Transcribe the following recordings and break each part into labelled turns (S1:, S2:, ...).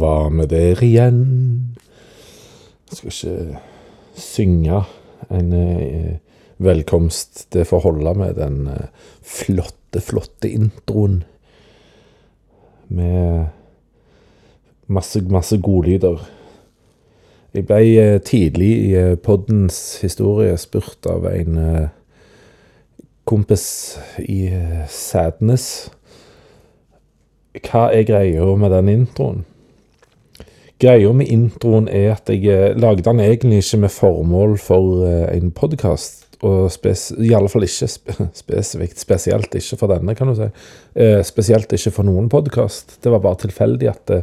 S1: var vi der igjen. Jeg skal ikke synge en eh, velkomst. Det får holde med den eh, flotte, flotte introen. Med masse, masse godlyder. Jeg ble eh, tidlig i poddens historie spurt av en kompis i Sædnes hva er greia med den introen. Greia med introen er at jeg eh, lagde den egentlig ikke med formål for eh, en podkast. Og spes, i alle fall ikke spe, spesifikt. Spesielt ikke for denne, kan du si. Eh, spesielt ikke for noen podkast. Det var bare tilfeldig at det,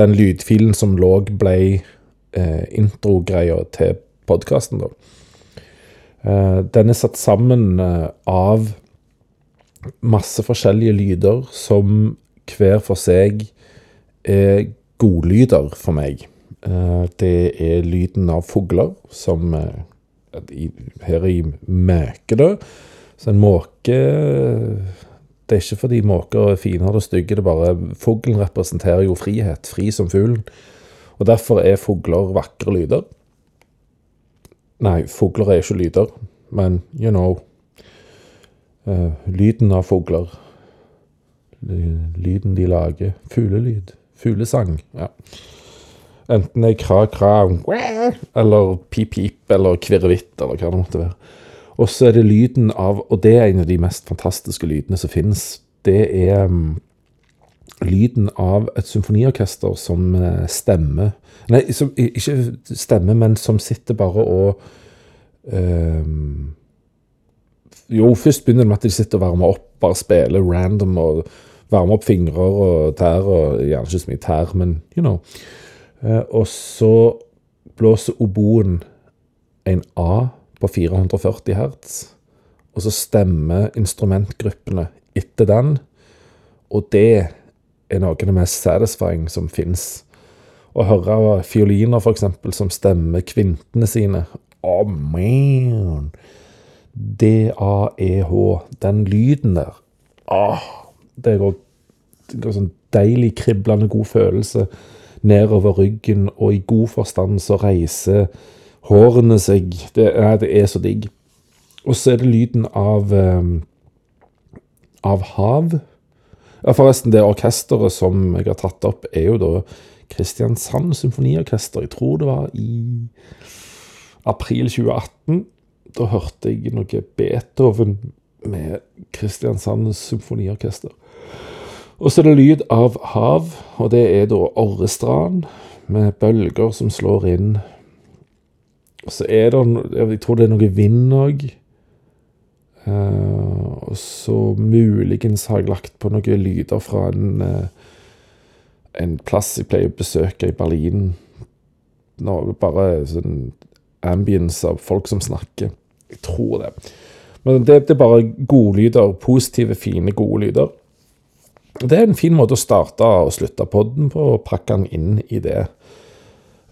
S1: den lydfilen som lå, ble eh, introgreia til podkasten, da. Eh, den er satt sammen eh, av masse forskjellige lyder som hver for seg er godlyder for meg. Eh, Det er lyden av fugler, som eh, her i Møke, da. Så en måke Det er ikke fordi måker er fine eller stygge, det er bare Fuglen representerer jo frihet, fri som fuglen. Og derfor er fugler vakre lyder. Nei, fugler er ikke lyder, men you know. Eh, lyden av fugler. Lyden de lager. Fuglelyd. Fuglesang. Ja. Enten det er kra-kra, eller pip-pip, eller kvirrevitt, eller hva det måtte være. Og så er det lyden av Og det er en av de mest fantastiske lydene som finnes. Det er mm, lyden av et symfoniorkester som eh, stemmer Nei, som, ikke stemmer, men som sitter bare og um, Jo, først begynner det med at de sitter og varmer opp, bare spiller random og varmer opp fingre og tær, og gjerne ikke så mye tær, men you know. Eh, og så blåser oboen en A på 440 hertz, og så stemmer instrumentgruppene etter den, og det er noe av det mest satisfying som fins. Å høre fioliner, eksempel, som stemmer kvintene sine. Oh man! D-A-E-H. Den lyden der. Ah, det går, går sånn deilig, kriblende god følelse nedover ryggen, og i god forstand så reiser hårene seg. Det, nei, det er så digg. Og så er det lyden av eh, av hav. Ja, forresten, det orkesteret som jeg har tatt opp, er jo da Kristiansand Symfoniorkester. Jeg tror det var i april 2018. Da hørte jeg noe Beethoven med Kristiansand Symfoniorkester. Og så er det lyd av hav, og det er da Orrestrand med bølger som slår inn. Og så er det Jeg tror det er noe vind òg. Uh, og så muligens har jeg lagt på noen lyder fra en, uh, en plass jeg pleier å besøke i Berlin. Nå, bare sånn ambience av folk som snakker. Jeg tror det. Men det, det er bare godlyder. Positive, fine, gode lyder. Det er en fin måte å starte og slutte podden på, og pakke den inn i det.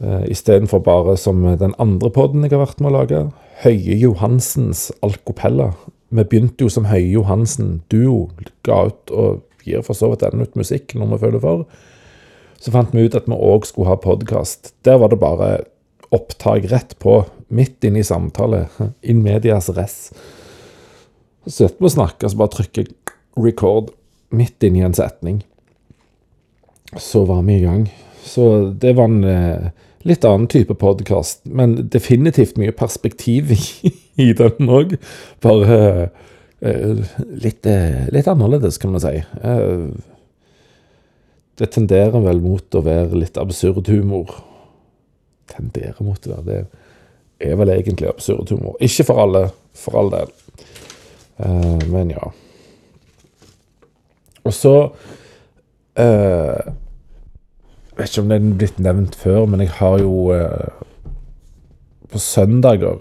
S1: Uh, Istedenfor bare som den andre podden jeg har vært med å lage, Høie Johansens Alcopella. Vi begynte jo som Høie Johansen duo, ga ut og gir for så vidt ennå ut musikk når vi føler for. Så fant vi ut at vi òg skulle ha podkast. Der var det bare opptak rett på, midt inne i samtale. In medias res. Så sitter vi og snakker, så bare trykker record midt inni en setning. Så var vi i gang. Så det var en eh, litt annen type podkast, men definitivt mye perspektiv i, i den òg. Bare eh, litt, eh, litt annerledes, kan man si. Eh, det tenderer vel mot å være litt absurd humor. Tenderer mot å være det er vel egentlig absurd humor. Ikke for alle, for all del. Eh, men ja. Og så jeg Vet ikke om det er blitt nevnt før, men jeg har jo uh, På søndager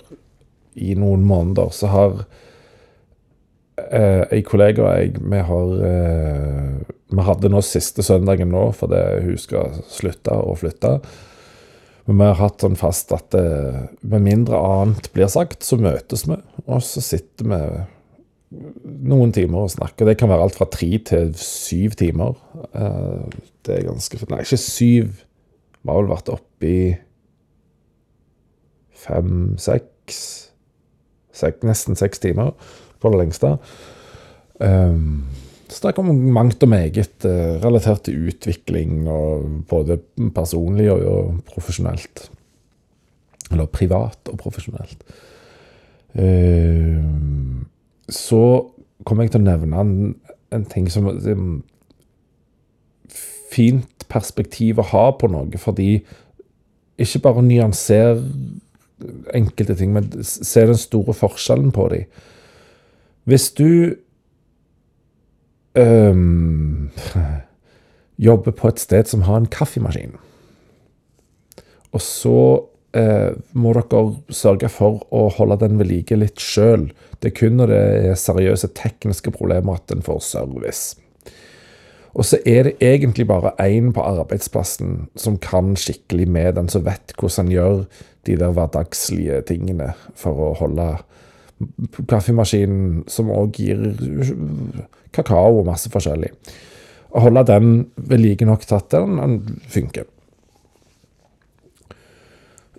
S1: i noen måneder så har uh, ei kollega og jeg Vi har eh, Vi hadde nå siste søndagen nå fordi hun skal slutte å flytte. Men vi har hatt sånn fast at eh, med mindre annet blir sagt, så møtes vi. Og så sitter vi noen timer å snakke. Det kan være alt fra tre til syv timer. Eh, det er ganske Nei, ikke syv. Vi har vel vært oppe i fem, seks, Nesten seks timer på det lengste. Um, Snakk om mangt og meget uh, relatert til utvikling, både personlig og, profesjonelt. Eller privat og profesjonelt. Uh, så kommer jeg til å nevne en, en ting som um, Fint perspektiv å ha på noe, fordi ikke bare nyanser enkelte ting, men se den store forskjellen på dem. Hvis du um, jobber på et sted som har en kaffemaskin, og så uh, må dere sørge for å holde den ved like litt sjøl. Det er kun når det er seriøse tekniske problemer at en får service. Og så er det egentlig bare én på arbeidsplassen som kan skikkelig med den, som vet hvordan han gjør de der hverdagslige tingene for å holde kaffemaskinen, som òg gir kakao og masse forskjellig. Å holde den ved like nok til at den funker.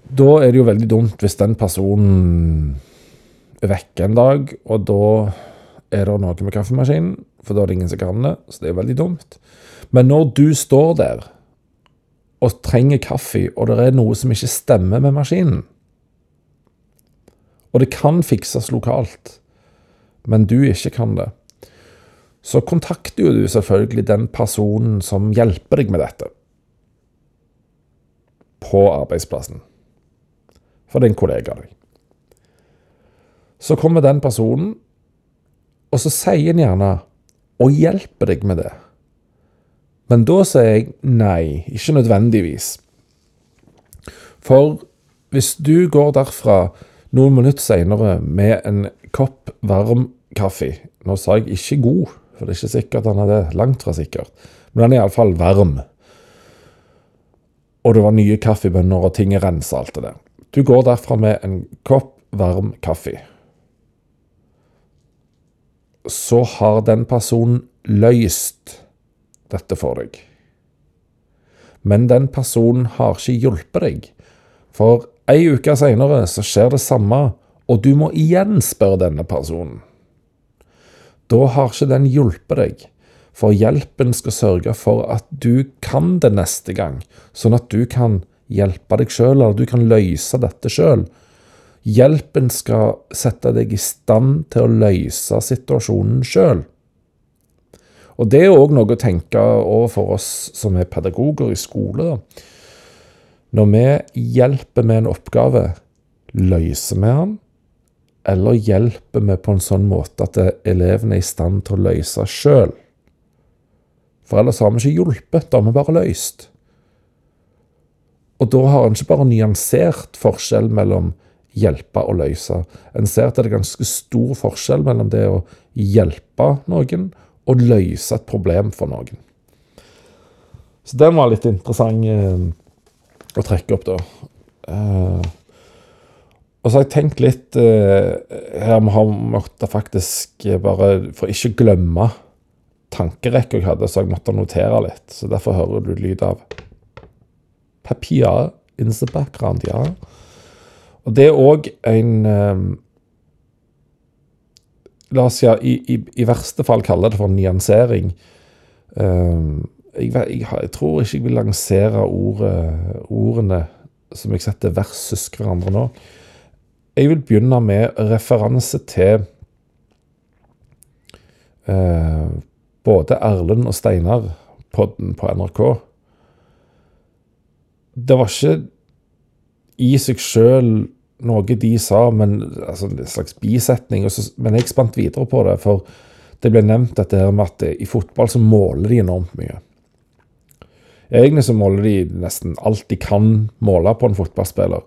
S1: Da er det jo veldig dumt hvis den personen er vekke en dag, og da er det noe med kaffemaskinen, for da er det ingen som kan det, så det er veldig dumt. Men når du står der og trenger kaffe, og det er noe som ikke stemmer med maskinen, og det kan fikses lokalt, men du ikke kan det, så kontakter jo du selvfølgelig den personen som hjelper deg med dette. På arbeidsplassen. For en kollega. Så kommer den personen, og så sier han gjerne og hjelper deg med det. Men da sier jeg nei, ikke nødvendigvis. For hvis du går derfra noen minutter seinere med en kopp varm kaffe Nå sa jeg ikke god, for det er ikke sikkert han er det. Langt fra sikkert. Men den er iallfall varm. Og det var nye kaffebønner, og ting er rensa, alt det der. Du går derfra med en kopp varm kaffe. Så har den personen løst dette for deg. Men den personen har ikke hjulpet deg. For ei uke seinere så skjer det samme, og du må igjen spørre denne personen. Da har ikke den hjulpet deg, for hjelpen skal sørge for at du kan det neste gang, sånn at du kan hjelpe deg sjøl, eller du kan løse dette sjøl. Hjelpen skal sette deg i stand til å løse situasjonen sjøl. Og det er òg noe å tenke overfor oss som er pedagoger i skole. Når vi hjelper med en oppgave, løser vi den, eller hjelper vi på en sånn måte at elevene er i stand til å løse sjøl? For ellers har vi ikke hjulpet, da har vi bare løst. Og da har en ikke bare nyansert forskjell mellom hjelpe og løse. En ser at det er ganske stor forskjell mellom det å hjelpe noen og løse et problem for noen. Så den var litt interessant eh, å trekke opp, da. Eh, og så har jeg tenkt litt eh, Her har måttet faktisk bare For ikke glemme tankerekka jeg hadde, så jeg måtte notere litt. Så derfor hører du lyd av papir in the background, ja. Og det er òg en um, La oss ja, i, i, i, verste fall kalle det for nyansering. Um, jeg, jeg, jeg, tror ikke jeg vil lansere ordet, ordene som jeg setter versus hverandre nå. Jeg vil begynne med referanse til uh, både Erlend og Steinar, podden på NRK. Det var ikke i seg sjøl noe de sa, men altså en slags bisetning. Så, men jeg spant videre på det, for det ble nevnt dette her med at i fotball så måler de enormt mye. Egentlig så måler de nesten alt de kan måle på en fotballspiller.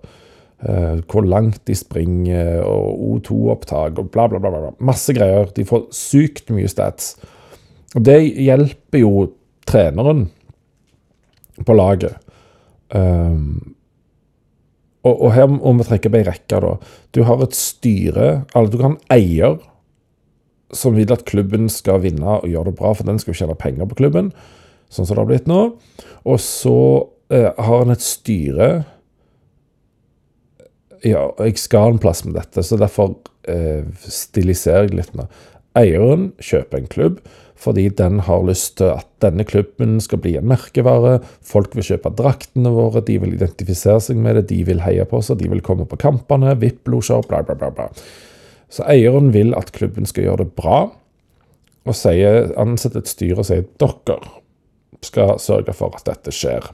S1: Uh, hvor langt de springer, og O2-opptak og bla, bla, bla, bla. Masse greier. De får sykt mye stats. Og det hjelper jo treneren på laget. Um, og, og, her må vi trekke på ei rekke. da. Du har et styre, eller du kan eier, som vil at klubben skal vinne og gjøre det bra, for den skal jo tjene penger på klubben, sånn som det har blitt nå. Og så eh, har en et styre Ja, jeg skal ha en plass med dette, så derfor eh, stiliserer jeg litt nå. Eieren kjøper en klubb fordi den har lyst til at denne klubben skal bli en merkevare. Folk vil kjøpe draktene våre, de vil identifisere seg med det, de vil heie på oss, de vil komme på kampene, VIP-losjer, bla, bla, bla. bla. Så eieren vil at klubben skal gjøre det bra, og sier, ansetter et styre og sier dere skal sørge for at dette skjer.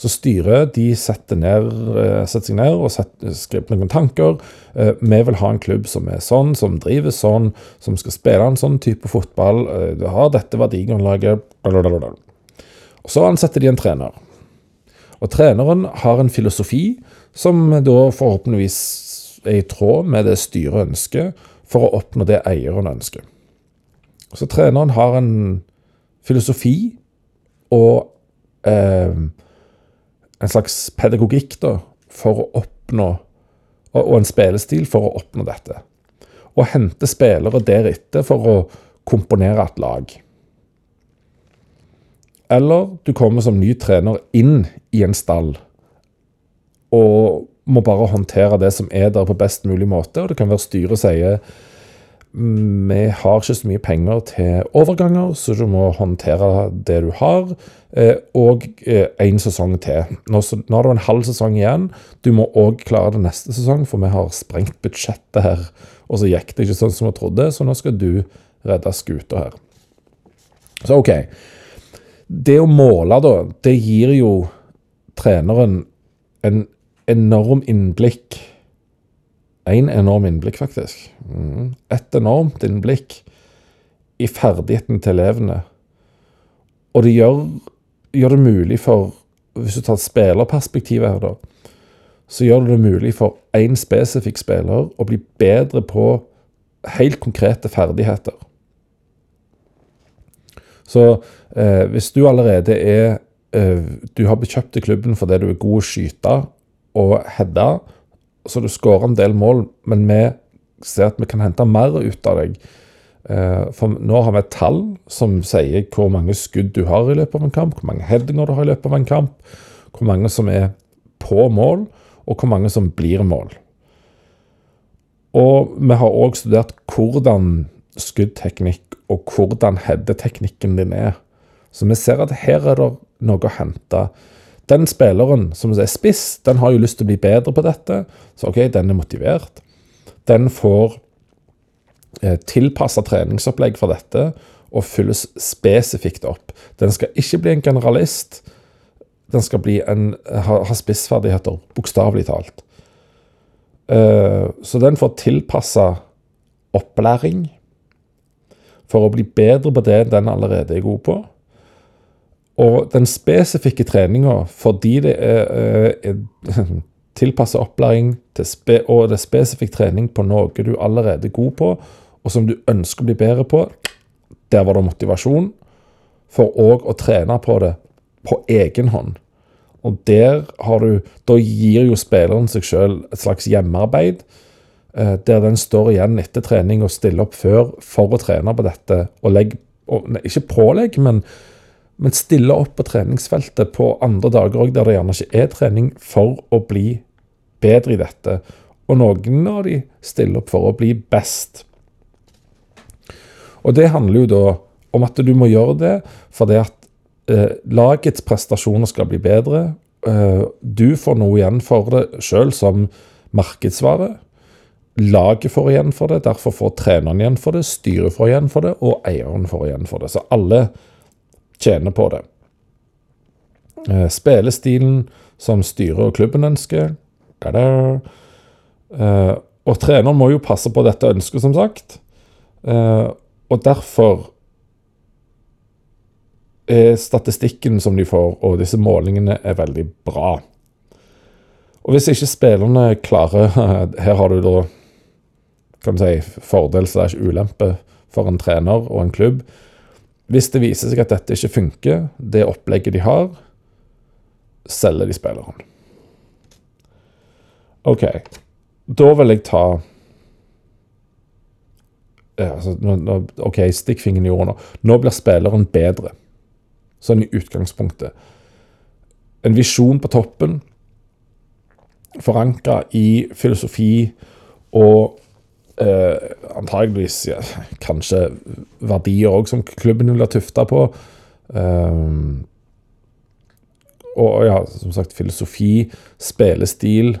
S1: Så styret de setter, ned, eh, setter seg ned og setter, skriver noen tanker. Eh, vi vil ha en klubb som er sånn, som driver sånn, som skal spille en sånn type fotball. Eh, du har dette verdigrunnlaget. Og Så ansetter de en trener. Og treneren har en filosofi som da forhåpentligvis er i tråd med det styret ønsker, for å oppnå det eieren ønsker. Så treneren har en filosofi og eh, en slags pedagogikk da, for å oppnå og, en spillestil for å oppnå dette. Og hente spillere deretter for å komponere et lag. Eller du kommer som ny trener inn i en stall og må bare håndtere det som er der på best mulig måte. Og det kan være styret sier vi har ikke så mye penger til overganger, så du må håndtere det du har. Eh, og én eh, sesong til. Nå, har du en halv sesong igjen. Du må òg klare det neste sesong, for vi har sprengt budsjettet her. Og så gikk det ikke sånn som vi trodde, så nå skal du redde skuta her. Så OK. Det å måle, da, det gir jo treneren en enorm innblikk. En enorm innblikk, faktisk. Mm. Et enormt innblikk i ferdigheten til elevene. Og det gjør, gjør det mulig for Hvis du tar spillerperspektivet her, da, så gjør det det mulig for én spesifikk spiller å bli bedre på helt konkrete ferdigheter. Så eh, hvis du allerede er eh, Du har bekjøpt til klubben fordi du er god å skyte og heade, så du skårer en del mål, men vi ser at vi kan hente mer ut av deg. Eh, for nå har vi et tall som sier hvor mange skudd du har i løpet av en kamp, hvor mange headinger du har i løpet av en kamp, hvor mange som er på mål, og hvor mange som blir mål. Og vi har òg studert hvordan skuddteknikk og hvordan headeteknikken din er. Så vi ser at her er det noe å hente den spilleren som er spiss, den har jo lyst til å bli bedre på dette. Så OK, den er motivert. Den får eh, tilpassa treningsopplegg for dette og fylles spesifikt opp. Den skal ikke bli en generalist. Den skal en, ha, ha spissferdigheter, bokstavelig talt. Uh, så den får tilpassa opplæring for å bli bedre på det den allerede er god på. Og den spesifikke treninga, fordi det er, er tilpassa opplæring spe, og det er spesifikk trening på noe du allerede er god på, og som du ønsker å bli bedre på, der var det motivasjon for òg å trene på det på egen hånd. Og der har du Da gir jo spilleren seg sjøl et slags hjemmearbeid, eh, der den står igjen etter trening og stiller opp før for å trene på dette. Og legger og, ikke pålegg, men men stille opp på treningsfeltet på andre dager òg, der det gjerne ikke er trening, for å bli bedre i dette. Og noen av de stiller opp for å bli best. Og det handler jo da om at du må gjøre det fordi at eh, lagets prestasjoner skal bli bedre. Eh, du får noe igjen for det sjøl som markedsvare. Laget får igjen for det, derfor får treneren igjen for det, styret får igjen for det, og eieren får igjen for det. Så alle tjener på det. Eh, spillestilen som styret og klubben ønsker. Eh, og treneren må jo passe på dette ønsket, som sagt. Eh, og derfor er statistikken som de får, og disse målingene, er veldig bra. Og hvis ikke spillerne klarer Her har du da kan du si, fordel slash ulempe for en trener og en klubb. Hvis det viser seg at dette ikke funker, det opplegget de har, selger de spilleren. OK. Da vil jeg ta altså, OK, stikk fingeren i jorda nå. Nå blir spilleren bedre. Sånn i utgangspunktet. En visjon på toppen, forankra i filosofi og eh, antageligvis ja, kanskje verdier òg som klubben vil være tufta på. Um, og ja, som sagt, filosofi, spillestil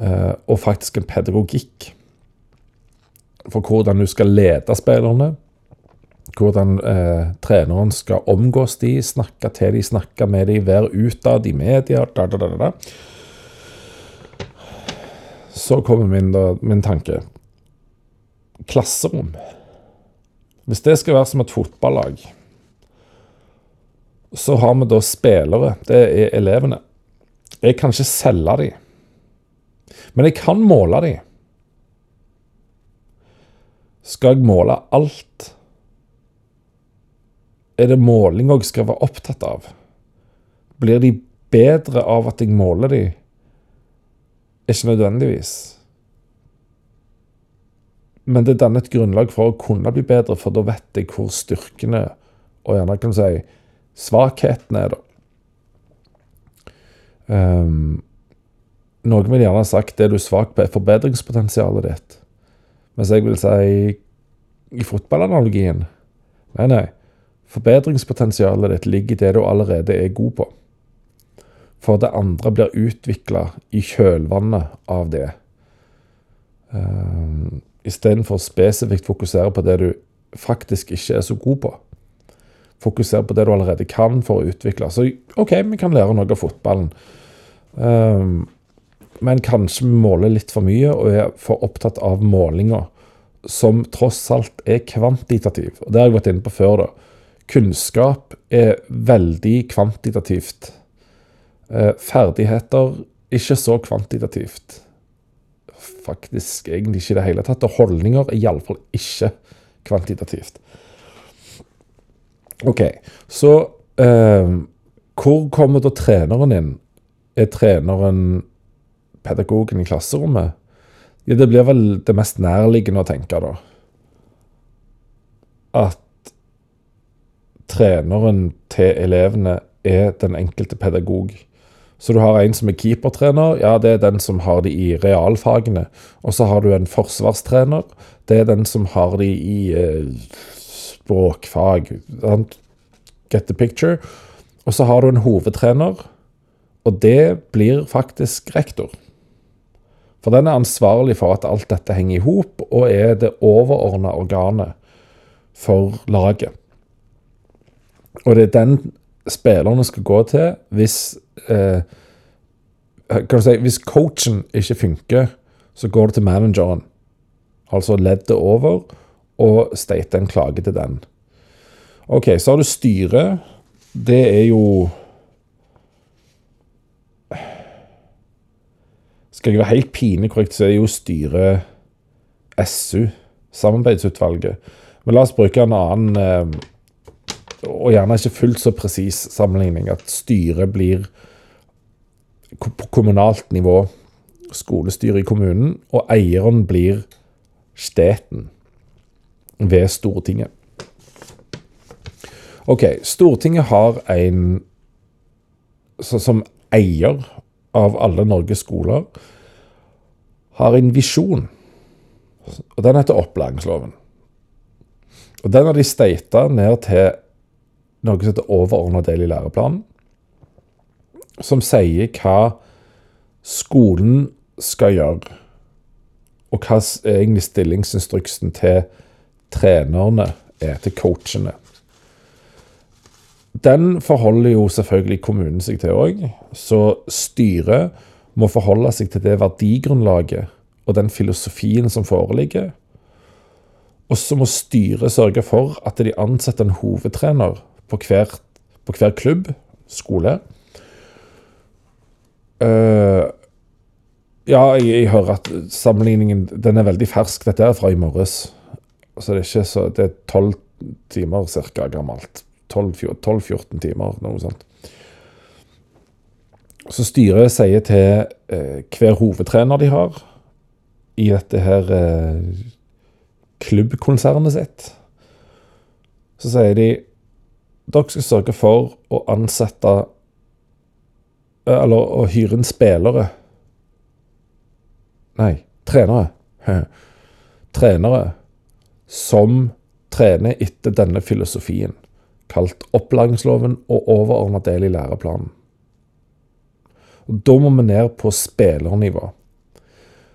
S1: uh, og faktisk en pedagogikk for hvordan du skal lede spillerne. Hvordan eh, treneren skal omgås de, snakke til de, snakke med de, være utad i media da, da, da, da. Så kommer min, da, min tanke. Klasserom. Hvis det skal være som et fotballag, så har vi da spillere. Det er elevene. Jeg kan ikke selge dem, men jeg kan måle dem. Skal jeg måle alt? Er det måling jeg skal være opptatt av? Blir de bedre av at jeg måler dem? Ikke nødvendigvis. Men det danner et grunnlag for å kunne bli bedre, for da vet jeg hvor styrkene og gjerne kan si svakhetene er, da. Um, noen vil gjerne ha sagt det du er svak på, er forbedringspotensialet ditt. Mens jeg vil si i fotballanalogien Nei, nei. Forbedringspotensialet ditt ligger i det du allerede er god på. For det andre blir utvikla i kjølvannet av det. Uh, Istedenfor spesifikt fokusere på det du faktisk ikke er så god på. Fokusere på det du allerede kan for å utvikle. Så OK, vi kan lære noe av fotballen. Um, men kanskje vi måler litt for mye og er for opptatt av målinga, som tross alt er kvantitativ. Og Det har jeg vært inne på før. da. Kunnskap er veldig kvantitativt. Eh, ferdigheter ikke så kvantitativt. Faktisk egentlig ikke i det hele tatt. Og holdninger er iallfall ikke kvantitativt. OK, så eh, hvor kommer da treneren inn? Er treneren pedagogen i klasserommet? Ja, det blir vel det mest nærliggende å tenke, da. At treneren til elevene er den enkelte pedagog. Så du har en som er keepertrener, ja, det er den som har de i realfagene. Og så har du en forsvarstrener, det er den som har de i eh, språkfag. Get the picture. Og så har du en hovedtrener, og det blir faktisk rektor. For den er ansvarlig for at alt dette henger i hop, og er det overordna organet for laget. Og det er den spillerne skal gå til hvis eh, kan du si, Hvis coachen ikke funker, så går det til manageren. Altså leddet over, og state en klage til den. OK, så har du styret. Det er jo Skal jeg være helt pinekorrekt, så er jo styret SU, samarbeidsutvalget. Men la oss bruke en annen, eh, og gjerne ikke fullt så presis sammenligning, at styret blir på kommunalt nivå, skolestyret i kommunen, og eieren blir staten ved Stortinget. OK, Stortinget har en Som eier av alle Norges skoler har en visjon. Og Den heter opplæringsloven. Og Den har de steita ned til noe som heter overordna del i læreplanen. Som sier hva skolen skal gjøre. Og hva egentlig stillingsinstruksen til trenerne er, til coachene. Den forholder jo selvfølgelig kommunen seg til òg. Så styret må forholde seg til det verdigrunnlaget og den filosofien som foreligger. Og så må styret sørge for at de ansetter en hovedtrener på hver, på hver klubb, skole. Uh, ja, jeg, jeg, hører at sammenligningen den er veldig fersk. Dette er fra i morges. Så det er ikke så Det er tolv timer ca. gammelt. 12-14 timer, noe sånt. Så styret sier til eh, hver hovedtrener de har i dette her eh, klubbkonsernet sitt. Så sier de dere skal sørge for å ansette Eller å hyre inn spillere. Nei, trenere. Trenere som trener etter denne filosofien, kalt opplæringsloven og overordna del i læreplanen. Og Da må vi ned på spillernivå.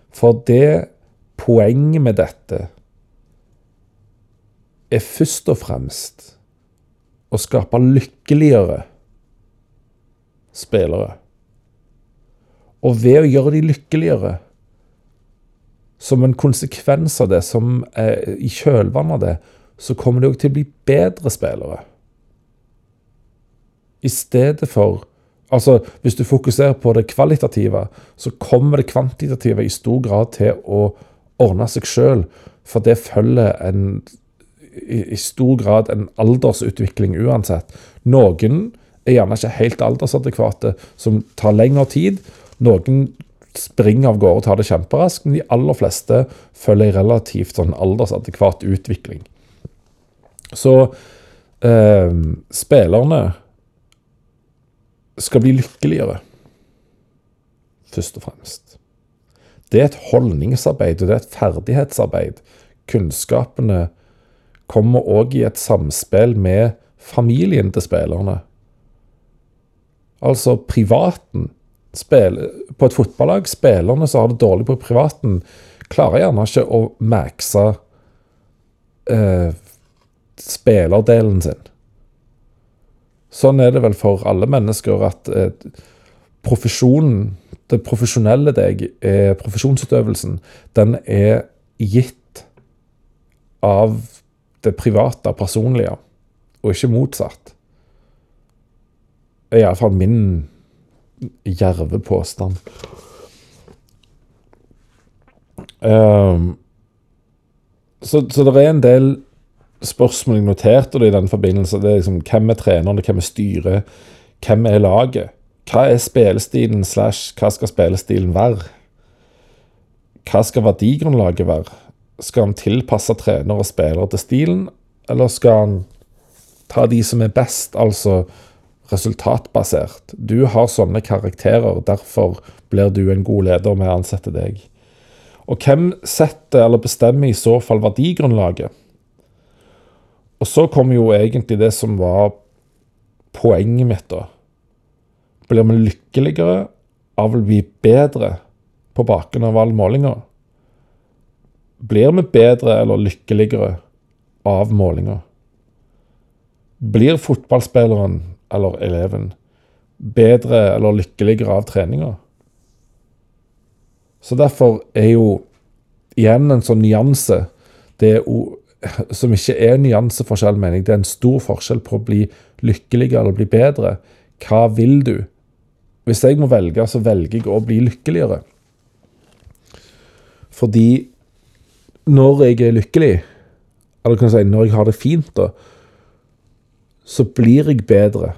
S1: For det poenget med dette er først og fremst å skape lykkeligere spillere. Og ved å gjøre de lykkeligere, som en konsekvens av det, som er i kjølvannet av det, så kommer de òg til å bli bedre spillere. I stedet for Altså, hvis du fokuserer på det kvalitative, så kommer det kvantitative i stor grad til å ordne seg sjøl, for det følger en, i, i, stor grad en aldersutvikling uansett. Noen er gjerne ikke helt aldersadekvate, som tar lengre tid. Noen springer av gårde og tar det kjemperaskt, men de aller fleste følger en relativt sånn aldersadekvat utvikling. Så eh, spillerne skal bli lykkeligere, først og fremst. Det er et holdningsarbeid, og det er et ferdighetsarbeid. Kunnskapene kommer òg i et samspill med familien til spillerne. Altså privaten. Spil, på et fotballag, spillerne som har det dårlig på privaten, klarer gjerne ikke å maxe eh, spillerdelen sin. Sånn er det vel for alle mennesker at eh, profesjonen, det profesjonelle deg, er profesjonsutøvelsen, den er gitt av det private, personlige, og ikke motsatt. Det er iallfall min djerve påstand. Um, så, så det er en del spørsmål jeg noterte i den forbindelse. Det er liksom, Hvem er trenerne, hvem er styret, hvem er laget? Hva er spillestilen slash hva skal spillestilen være? Hva skal verdigrunnlaget være? Skal han tilpasse trenere og spillere til stilen, eller skal han ta de som er best, altså resultatbasert? Du har sånne karakterer, derfor blir du en god leder med å ansette deg. Og hvem setter eller bestemmer i så fall verdigrunnlaget? Og så kom jo egentlig det som var poenget mitt, da. Blir vi lykkeligere av å bli bedre på bakgrunn av alle målinger? Blir vi bedre eller lykkeligere av målinger? Blir fotballspilleren eller eleven bedre eller lykkeligere av treninga? Så derfor er jo igjen en sånn nyanse det er som ikke er nyanseforskjell, mener jeg. Det er en stor forskjell på å bli lykkeligere eller bli bedre. Hva vil du? Hvis jeg må velge, så velger jeg å bli lykkeligere. Fordi når jeg er lykkelig, eller kan jeg si når jeg har det fint, da, så blir jeg bedre.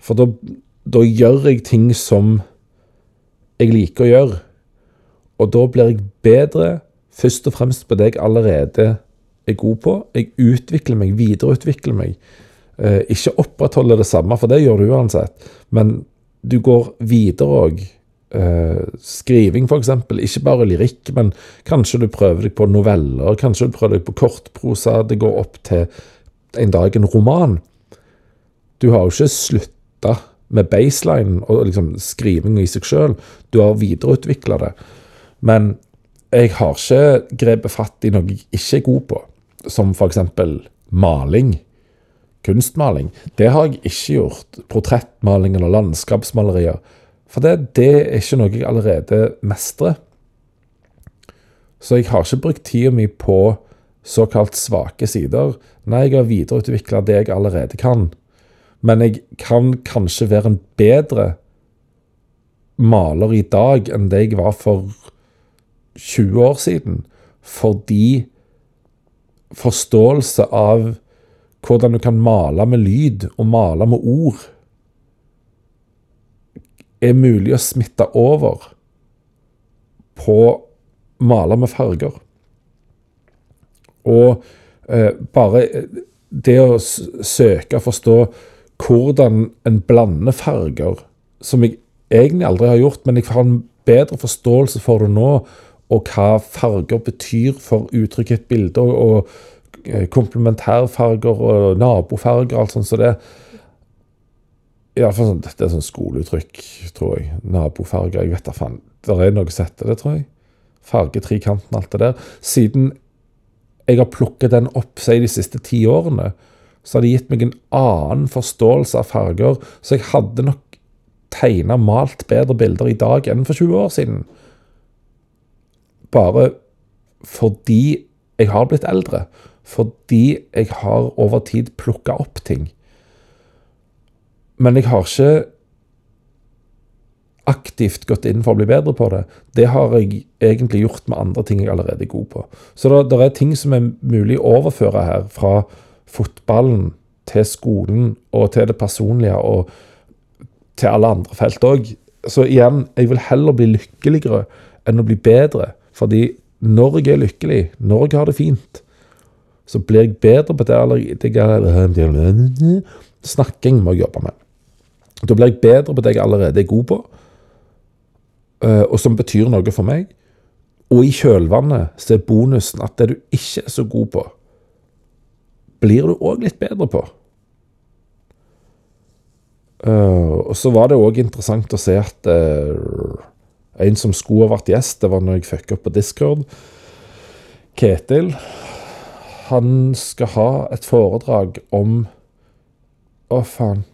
S1: For da, da gjør jeg ting som jeg liker å gjøre. Og da blir jeg bedre først og fremst på det jeg allerede er god på. Jeg utvikler meg, videreutvikler meg. Eh, ikke opprettholder det samme, for det gjør du uansett. Men du går videre òg. Eh, skriving, f.eks. Ikke bare lyrikk, men kanskje du prøver deg på noveller. Kanskje du prøver deg på kortprosa. Det går opp til en dag en roman. Du har jo ikke slutta med baseline og liksom skriving i seg sjøl. Du har videreutvikla det. Men jeg har ikke grepet fatt i noe jeg ikke er god på som f.eks. maling. Kunstmaling. Det har jeg ikke gjort. Portrettmaling eller landskapsmalerier. For det, det er ikke noe jeg allerede mestrer. Så jeg har ikke brukt tida mi på såkalt svake sider. Nei, jeg har videreutvikla det jeg allerede kan. Men jeg kan kanskje være en bedre maler i dag enn det jeg var for 20 år siden. Fordi forståelse av hvordan du kan male med lyd og male med ord, er mulig å smitte over på maler med farger. Og eh, bare det å søke å forstå hvordan en blander farger, som jeg egentlig aldri har gjort, men jeg har en bedre forståelse for det nå, og hva farger betyr for uttrykk i et bilde, og, og eh, komplementærfarger og nabofarger og alt sånt. Så det, Iallfall sånn, dette er sånn skoleuttrykk, tror jeg. Nabofarger. Jeg vet da faen. Det er noe som heter det, tror jeg. Fargetrikanten, alt det der. Siden jeg har plukket den opp si, de siste ti årene, så har det gitt meg en annen forståelse av farger. Så jeg hadde nok tegna malt bedre bilder i dag enn for 20 år siden. Bare fordi jeg har blitt eldre. Fordi jeg har over tid plukka opp ting. Men jeg har ikke aktivt gått inn for å bli bedre på det. Det har jeg egentlig gjort med andre ting jeg allerede er god på. Så det, det er ting som er mulig å overføre her, fra fotballen til skolen og til det personlige og til alle andre felt òg. Så igjen, jeg vil heller bli lykkeligere enn å bli bedre. Fordi når jeg er lykkelig, når jeg har det fint, så blir jeg bedre på det eller Snakking må jeg jobbe med. Da blir jeg bedre på det jeg allerede er god på, eh, og som betyr noe for meg. Og i kjølvannet så er bonusen at det du ikke er så god på, blir du òg litt bedre på. Uh, og så var det òg interessant å se at uh, en som skulle ha vært gjest, det var når jeg fucka opp på Discord. Ketil. Han skal ha et foredrag om Å, faen.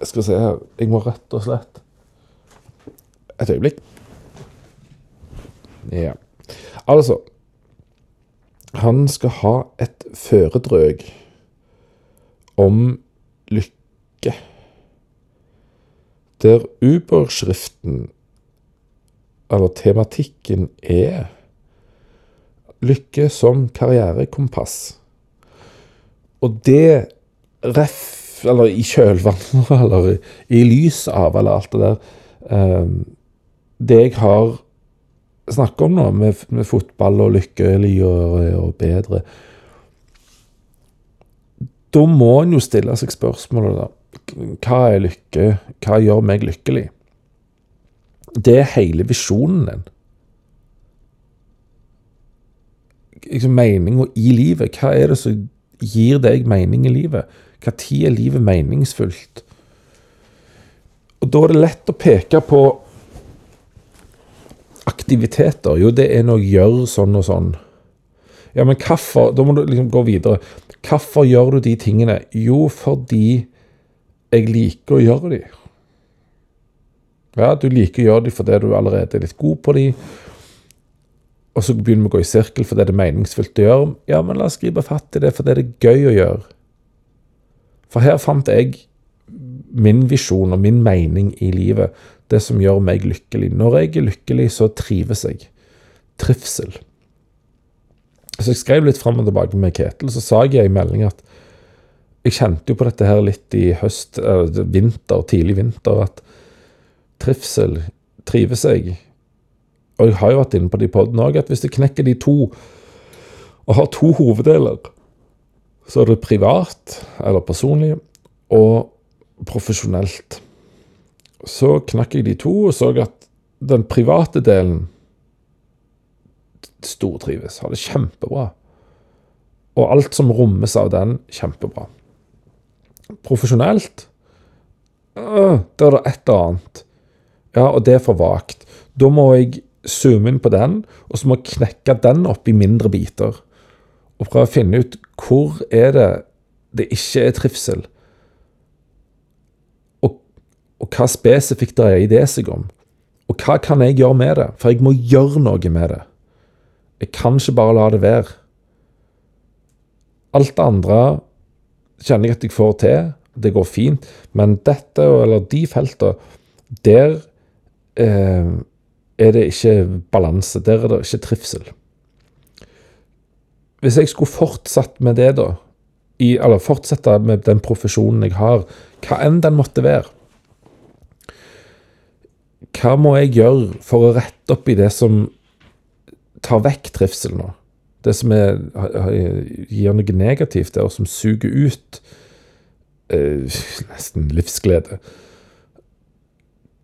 S1: Jeg skal se her. Jeg må rett og slett Et øyeblikk. Ja. Altså Han skal ha et føredrøg om lykke. Der Uber-skriften, eller tematikken, er lykke som karrierekompass. Og det ref eller i kjølvannet, eller i lys av, eller alt det der um, Det jeg har snakket om nå, med, med fotball og lykkelig og, og, bedre Da må en jo stille seg spørsmålet, da. Hva er lykke? Hva gjør meg lykkelig? Det er hele visjonen din. Liksom Meninga i livet. Hva er det som gir deg mening i livet? Når er livet meningsfullt? Og Da er det lett å peke på aktiviteter. Jo, det er når jeg gjør sånn og sånn. Ja, men hvorfor Da må du liksom gå videre. Hvorfor gjør du de tingene? Jo, fordi jeg liker å gjøre de. Ja, du liker å gjøre de fordi du allerede er litt god på de. Og så begynner vi å gå i sirkel fordi det er meningsfullt å gjøre. Ja, men la oss gripe fatt i det fordi det er gøy å gjøre. For her fant jeg min visjon og min mening i livet. Det som gjør meg lykkelig. Når jeg er lykkelig, så trives jeg. Trivsel. Så jeg skrev litt fram og tilbake med Ketil, så sa jeg i melding at jeg kjente jo på dette her litt i høst, vinter, tidlig vinter, at trivsel trives jeg. Og jeg har jo vært inne på det i poden òg, at hvis jeg knekker de to, og har to hoveddeler så er det privat, eller personlig, og profesjonelt. Så knakk jeg de to og så at den private delen stortrives, har det kjempebra. Og alt som rommes av den, kjempebra. Profesjonelt øh, der er det et eller annet. Ja, og det er for vagt. Da må jeg zoome inn på den, og så må jeg knekke den opp i mindre biter og prøve å finne ut hvor er det det ikke er trivsel. Og, og hva spesifikt det er i det seg om? Og hva kan jeg gjøre med det? For jeg må gjøre noe med det. Jeg kan ikke bare la det være. Alt det andre kjenner jeg at jeg får til, det går fint, men dette, eller de feltene, der eh, er det ikke balanse. Der er det ikke trivsel. Hvis jeg skulle fortsatt med det, da, i, eller fortsette med den profesjonen jeg har, hva enn den måtte være Hva må jeg gjøre for å rette opp i det som tar vekk trivsel nå? Det som er, gir noe negativt der, og som suger ut eh, nesten livsglede.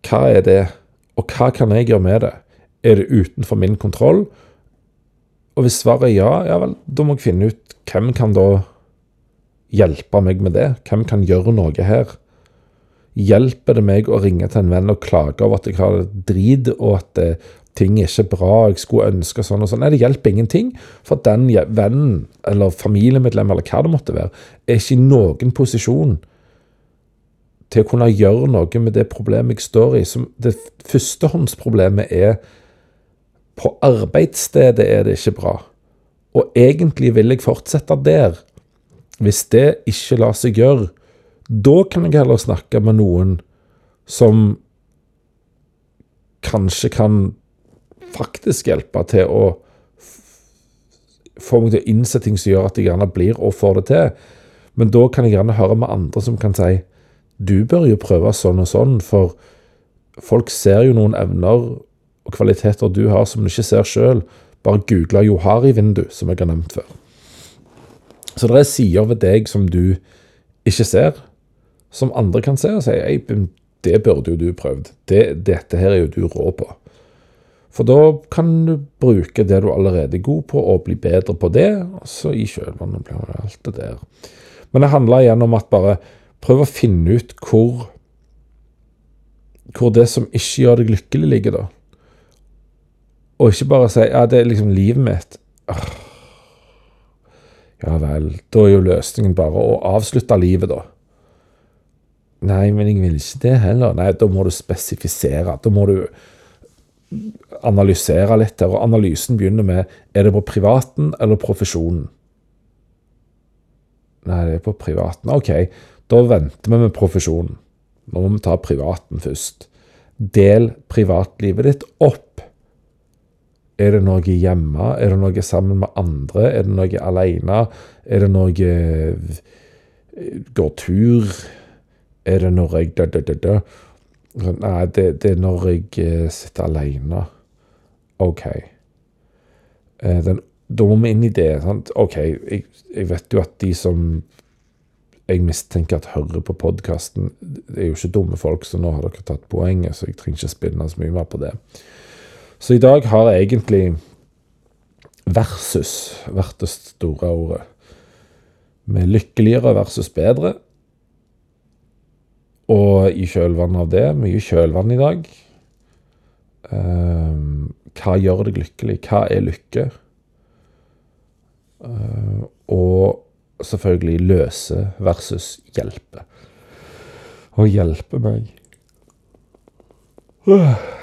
S1: Hva er det, og hva kan jeg gjøre med det? Er det utenfor min kontroll? Og hvis svaret er ja, ja vel, da må jeg finne ut hvem kan da hjelpe meg med det? Hvem kan gjøre noe her? Hjelper det meg å ringe til en venn og klage over at jeg har drit, og at eh, ting er ikke bra, jeg skulle ønske sånn og sånn? Nei, det hjelper ingenting. For den vennen eller familiemedlem eller hva det måtte være, er ikke i noen posisjon til å kunne gjøre noe med det problemet jeg står i. Som det førstehåndsproblemet er på arbeidsstedet er det ikke bra. Og egentlig vil jeg fortsette der. Hvis det ikke lar seg gjøre, da kan jeg heller snakke med noen som kanskje kan faktisk hjelpe til å få meg til å innse ting som gjør at jeg gjerne blir og får det til. Men da kan jeg gjerne høre med andre som kan si du bør jo prøve sånn og sånn, for folk ser jo noen evner og kvaliteter du har som du ikke ser sjøl. Bare google Johari-vindu, som jeg har nevnt før. Så det er sider ved deg som du ikke ser, som andre kan se og si Ei, det burde jo du prøvd. Det, dette her er jo du rå på. For da kan du bruke det du allerede er god på, og bli bedre på det. Og så i kjølvannet blir det alt det der. Men det handler igjen om at bare prøv å finne ut hvor hvor det som ikke gjør deg lykkelig, ligger, da. Og ikke bare si ja, det er liksom livet mitt. Ja vel, da er jo løsningen bare å avslutte livet, da. Nei, men jeg vil ikke det heller. Nei, da må du spesifisere. Da må du analysere litt her. Og analysen begynner med er det på privaten eller profesjonen. Nei, det er på privaten. OK, da venter vi med profesjonen. Nå må vi ta privaten først. Del privatlivet ditt opp. Er det noe hjemme? Er det noe sammen med andre? Er det noe alene? Er det noe eh, Går tur? Er det når jeg dø? Nei, det, det, er når jeg eh, sitter alene. OK. Eh, den, da må vi inn i det. Sant? OK, jeg, jeg vet jo at de som jeg mistenker at hører på podkasten, er jo ikke dumme folk, så nå har dere tatt poenget, så jeg trenger ikke spinne så mye mer på det. Så i dag har egentlig versus vært det store ordet. Med lykkeligere versus bedre. Og i kjølvannet av det, mye kjølvann i dag. Uh, hva gjør deg lykkelig? Hva er lykke? Uh, og selvfølgelig løse versus hjelpe. Å hjelpe meg uh.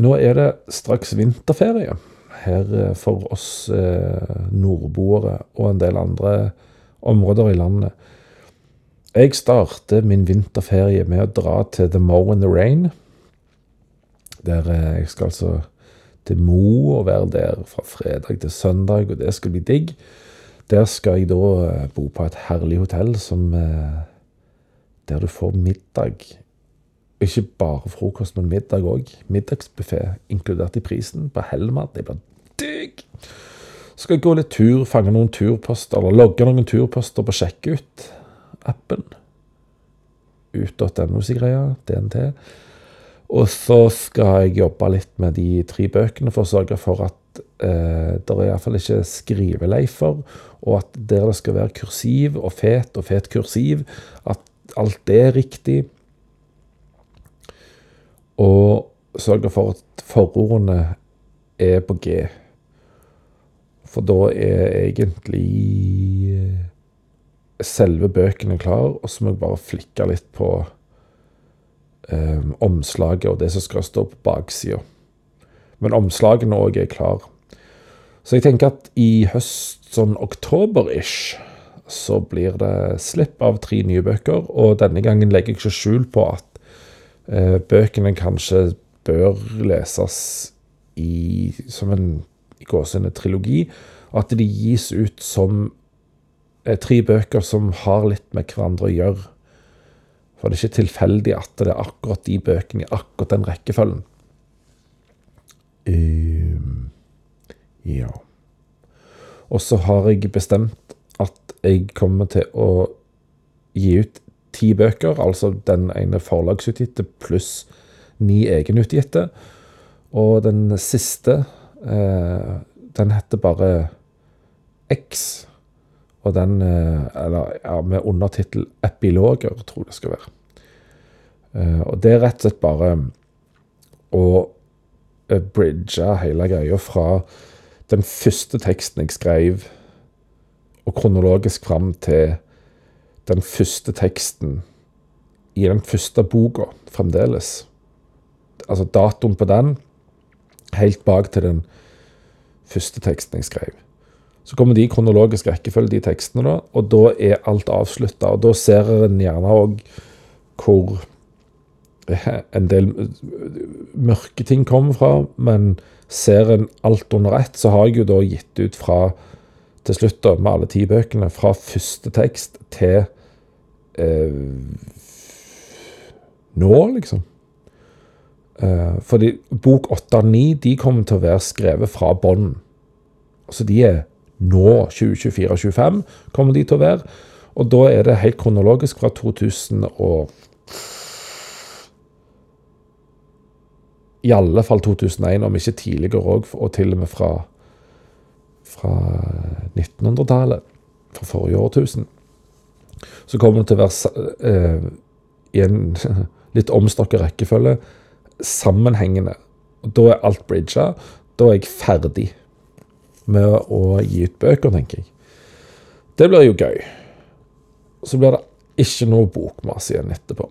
S1: Nå er det straks vinterferie her eh, for oss eh, nordboere og en del andre områder i landet. Jeg starter min vinterferie med å dra til The Mow and the Rain. Der eh, jeg skal altså til Mo og være der fra fredag til søndag, og det skal bli digg. Der skal jeg da bo på et herlig hotell som Der du får middag ikke bare frokost, men middag òg. Middagsbuffé inkludert i prisen på Helmat. Det blir digg! Så skal jeg gå litt tur, fange noen turposter, eller logge noen turposter på Sjekkeut-appen. Ut.no, si greia. DNT. Og så skal jeg jobbe litt med de tre bøkene for å sørge for at eh, det er iallfall ikke skriveleifer, og at der det skal være kursiv og fet og fet kursiv, at alt det er riktig og sørge for at forordene er på G. For da er egentlig eh, selve bøkene klar, og så må jeg bare flikke litt på um, omslaget og det som skal stå på baksida. Men omslagene òg er klar. Så jeg tenker at i høst, sånn oktober-ish, så blir det slipp av tre nye bøker. Og denne gangen legger jeg ikke skjul på at bøkene kanskje bør leses i, som en i gåsehudene trilogi, og at de gis ut som eh, tre bøker som har litt med hverandre å gjøre. For det er ikke tilfeldig at det er akkurat de bøkene i akkurat den rekkefølgen. Um, ja. Og så har jeg bestemt at jeg kommer til å gi ut ti bøker, altså den ene forlagsutgitte pluss ni egenutgitte. Og den siste, eh, den heter bare X. Og den eh, Eller ja, med undertittel 'Epiloger', tror jeg det skal være. Eh, og det er rett og slett bare å eh, bridge hele greia fra den første teksten jeg skrev, og kronologisk fram til den første teksten i den første boka fremdeles. Altså datoen på den, helt bak til den første teksten jeg skrev. Så kommer de i kronologisk rekkefølge, de tekstene, da, og da er alt avslutta. Og da ser en gjerne òg hvor en del mørke ting kommer fra, men ser en alt under ett, så har jeg jo da gitt ut fra til slutt, da, med alle ti bøkene, fra første tekst til eh, nå, liksom. Eh, fordi bok åtte og ni kommer til å være skrevet fra bånn. Så de er nå, 2024 og 2025, kommer de til å være. Og da er det helt kronologisk fra 2000 og I alle fall 2001, om ikke tidligere òg, og til og med fra, fra 1900-tallet. Fra forrige årtusen. Så kommer det til å være eh, i en litt omstokket rekkefølge sammenhengende. Og Da er alt bridga. Da er jeg ferdig med å gi ut bøker, tenker jeg. Det blir jo gøy. Så blir det ikke noe bokmas igjen etterpå.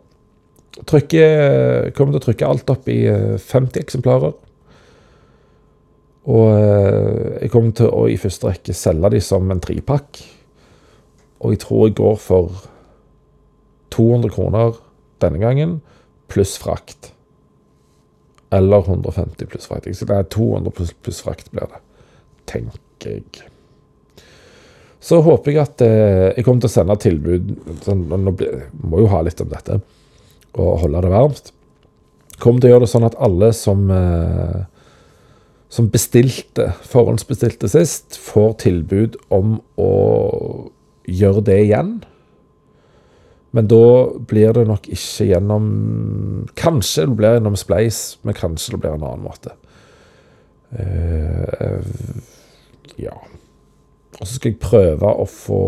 S1: Trykker, kommer til å trykke alt opp i 50 eh, eksemplarer. Og eh, jeg kommer til å i første rekke selge de som en tripakk. Og jeg tror jeg går for 200 kroner denne gangen, pluss frakt. Eller 150 pluss frakt. Så det er 200 pluss, pluss frakt blir det, tenker jeg. Så håper jeg at eh, jeg kommer til å sende tilbud sånn, Nå må jo ha litt om dette og holde det varmt. Kommer til å gjøre det sånn at alle som, eh, som bestilte, forhåndsbestilte sist, får tilbud om å gjøre det igjen. Men da blir det nok ikke gjennom Kanskje det blir gjennom Spleis, men kanskje det blir en annen måte. Uh, ja. Og så skal jeg prøve å få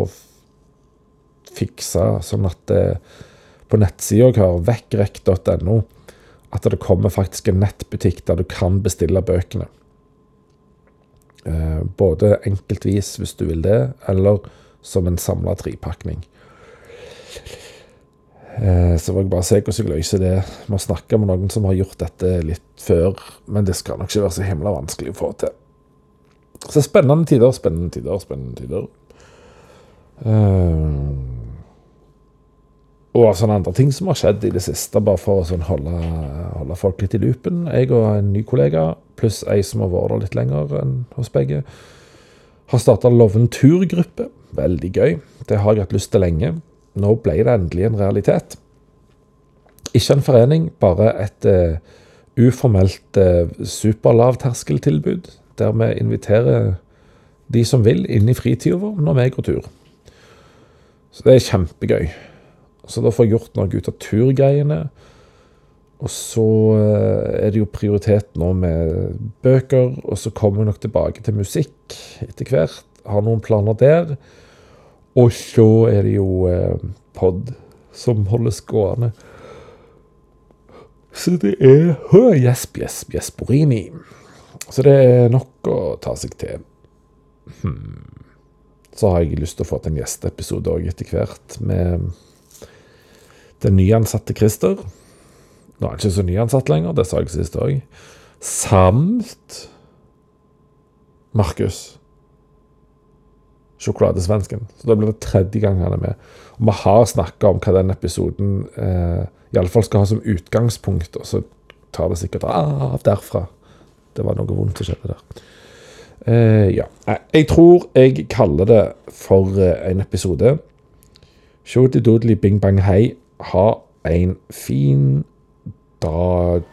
S1: fiksa sånn at det, på nettsida har, vekkrek.no, at det kommer faktisk en nettbutikk der du kan bestille bøkene. Uh, både enkeltvis, hvis du vil det, eller som en samla tripakning. Eh, så må jeg bare se hvordan jeg løser det. Må snakke med noen som har gjort dette litt før, men det skal nok ikke være så himla vanskelig å få til. Så spennende tider, spennende tider, spennende tider. Uh, og sånne andre ting som har skjedd i det siste, bare for å sånn holde, holde, folk litt i loopen. Jeg og en ny kollega, pluss ei som har vært der litt lenger enn hos begge, har starta Loventur-gruppe. Veldig gøy. Det har jeg hatt lyst til lenge. Nå ble det endelig en realitet. Ikke en forening, bare et uh, uformelt uh, superlavterskeltilbud, der vi inviterer de som vil, inn i fritida vår når vi går tur. Så det er kjempegøy. Så da får jeg gjort noe ut av turgreiene. Og så eh, er det jo prioritet nå med bøker, og så kommer vi nok tilbake til musikk etter hvert. Har noen planer der. Og så er det jo eh, pod som holdes gående. Så det er hø, gjesp, gjesp. Så det er nok å ta seg til. Hmm. Så har jeg lyst til å få til en gjesteepisode òg etter hvert, med den nyansatte Christer. Nå er han ikke så nyansatt lenger, det sa jeg sist òg. Samt Markus. Sjokoladesvensken. Så da blir det tredje gang han er med. Og vi har snakka om hva den episoden eh, iallfall skal ha som utgangspunkt, og så tar det sikkert av derfra. Det var noe vondt som skjedde der. Eh, ja. Jeg tror jeg kaller det for eh, en episode. Shorty doodly bing bang hei ha en fin dag.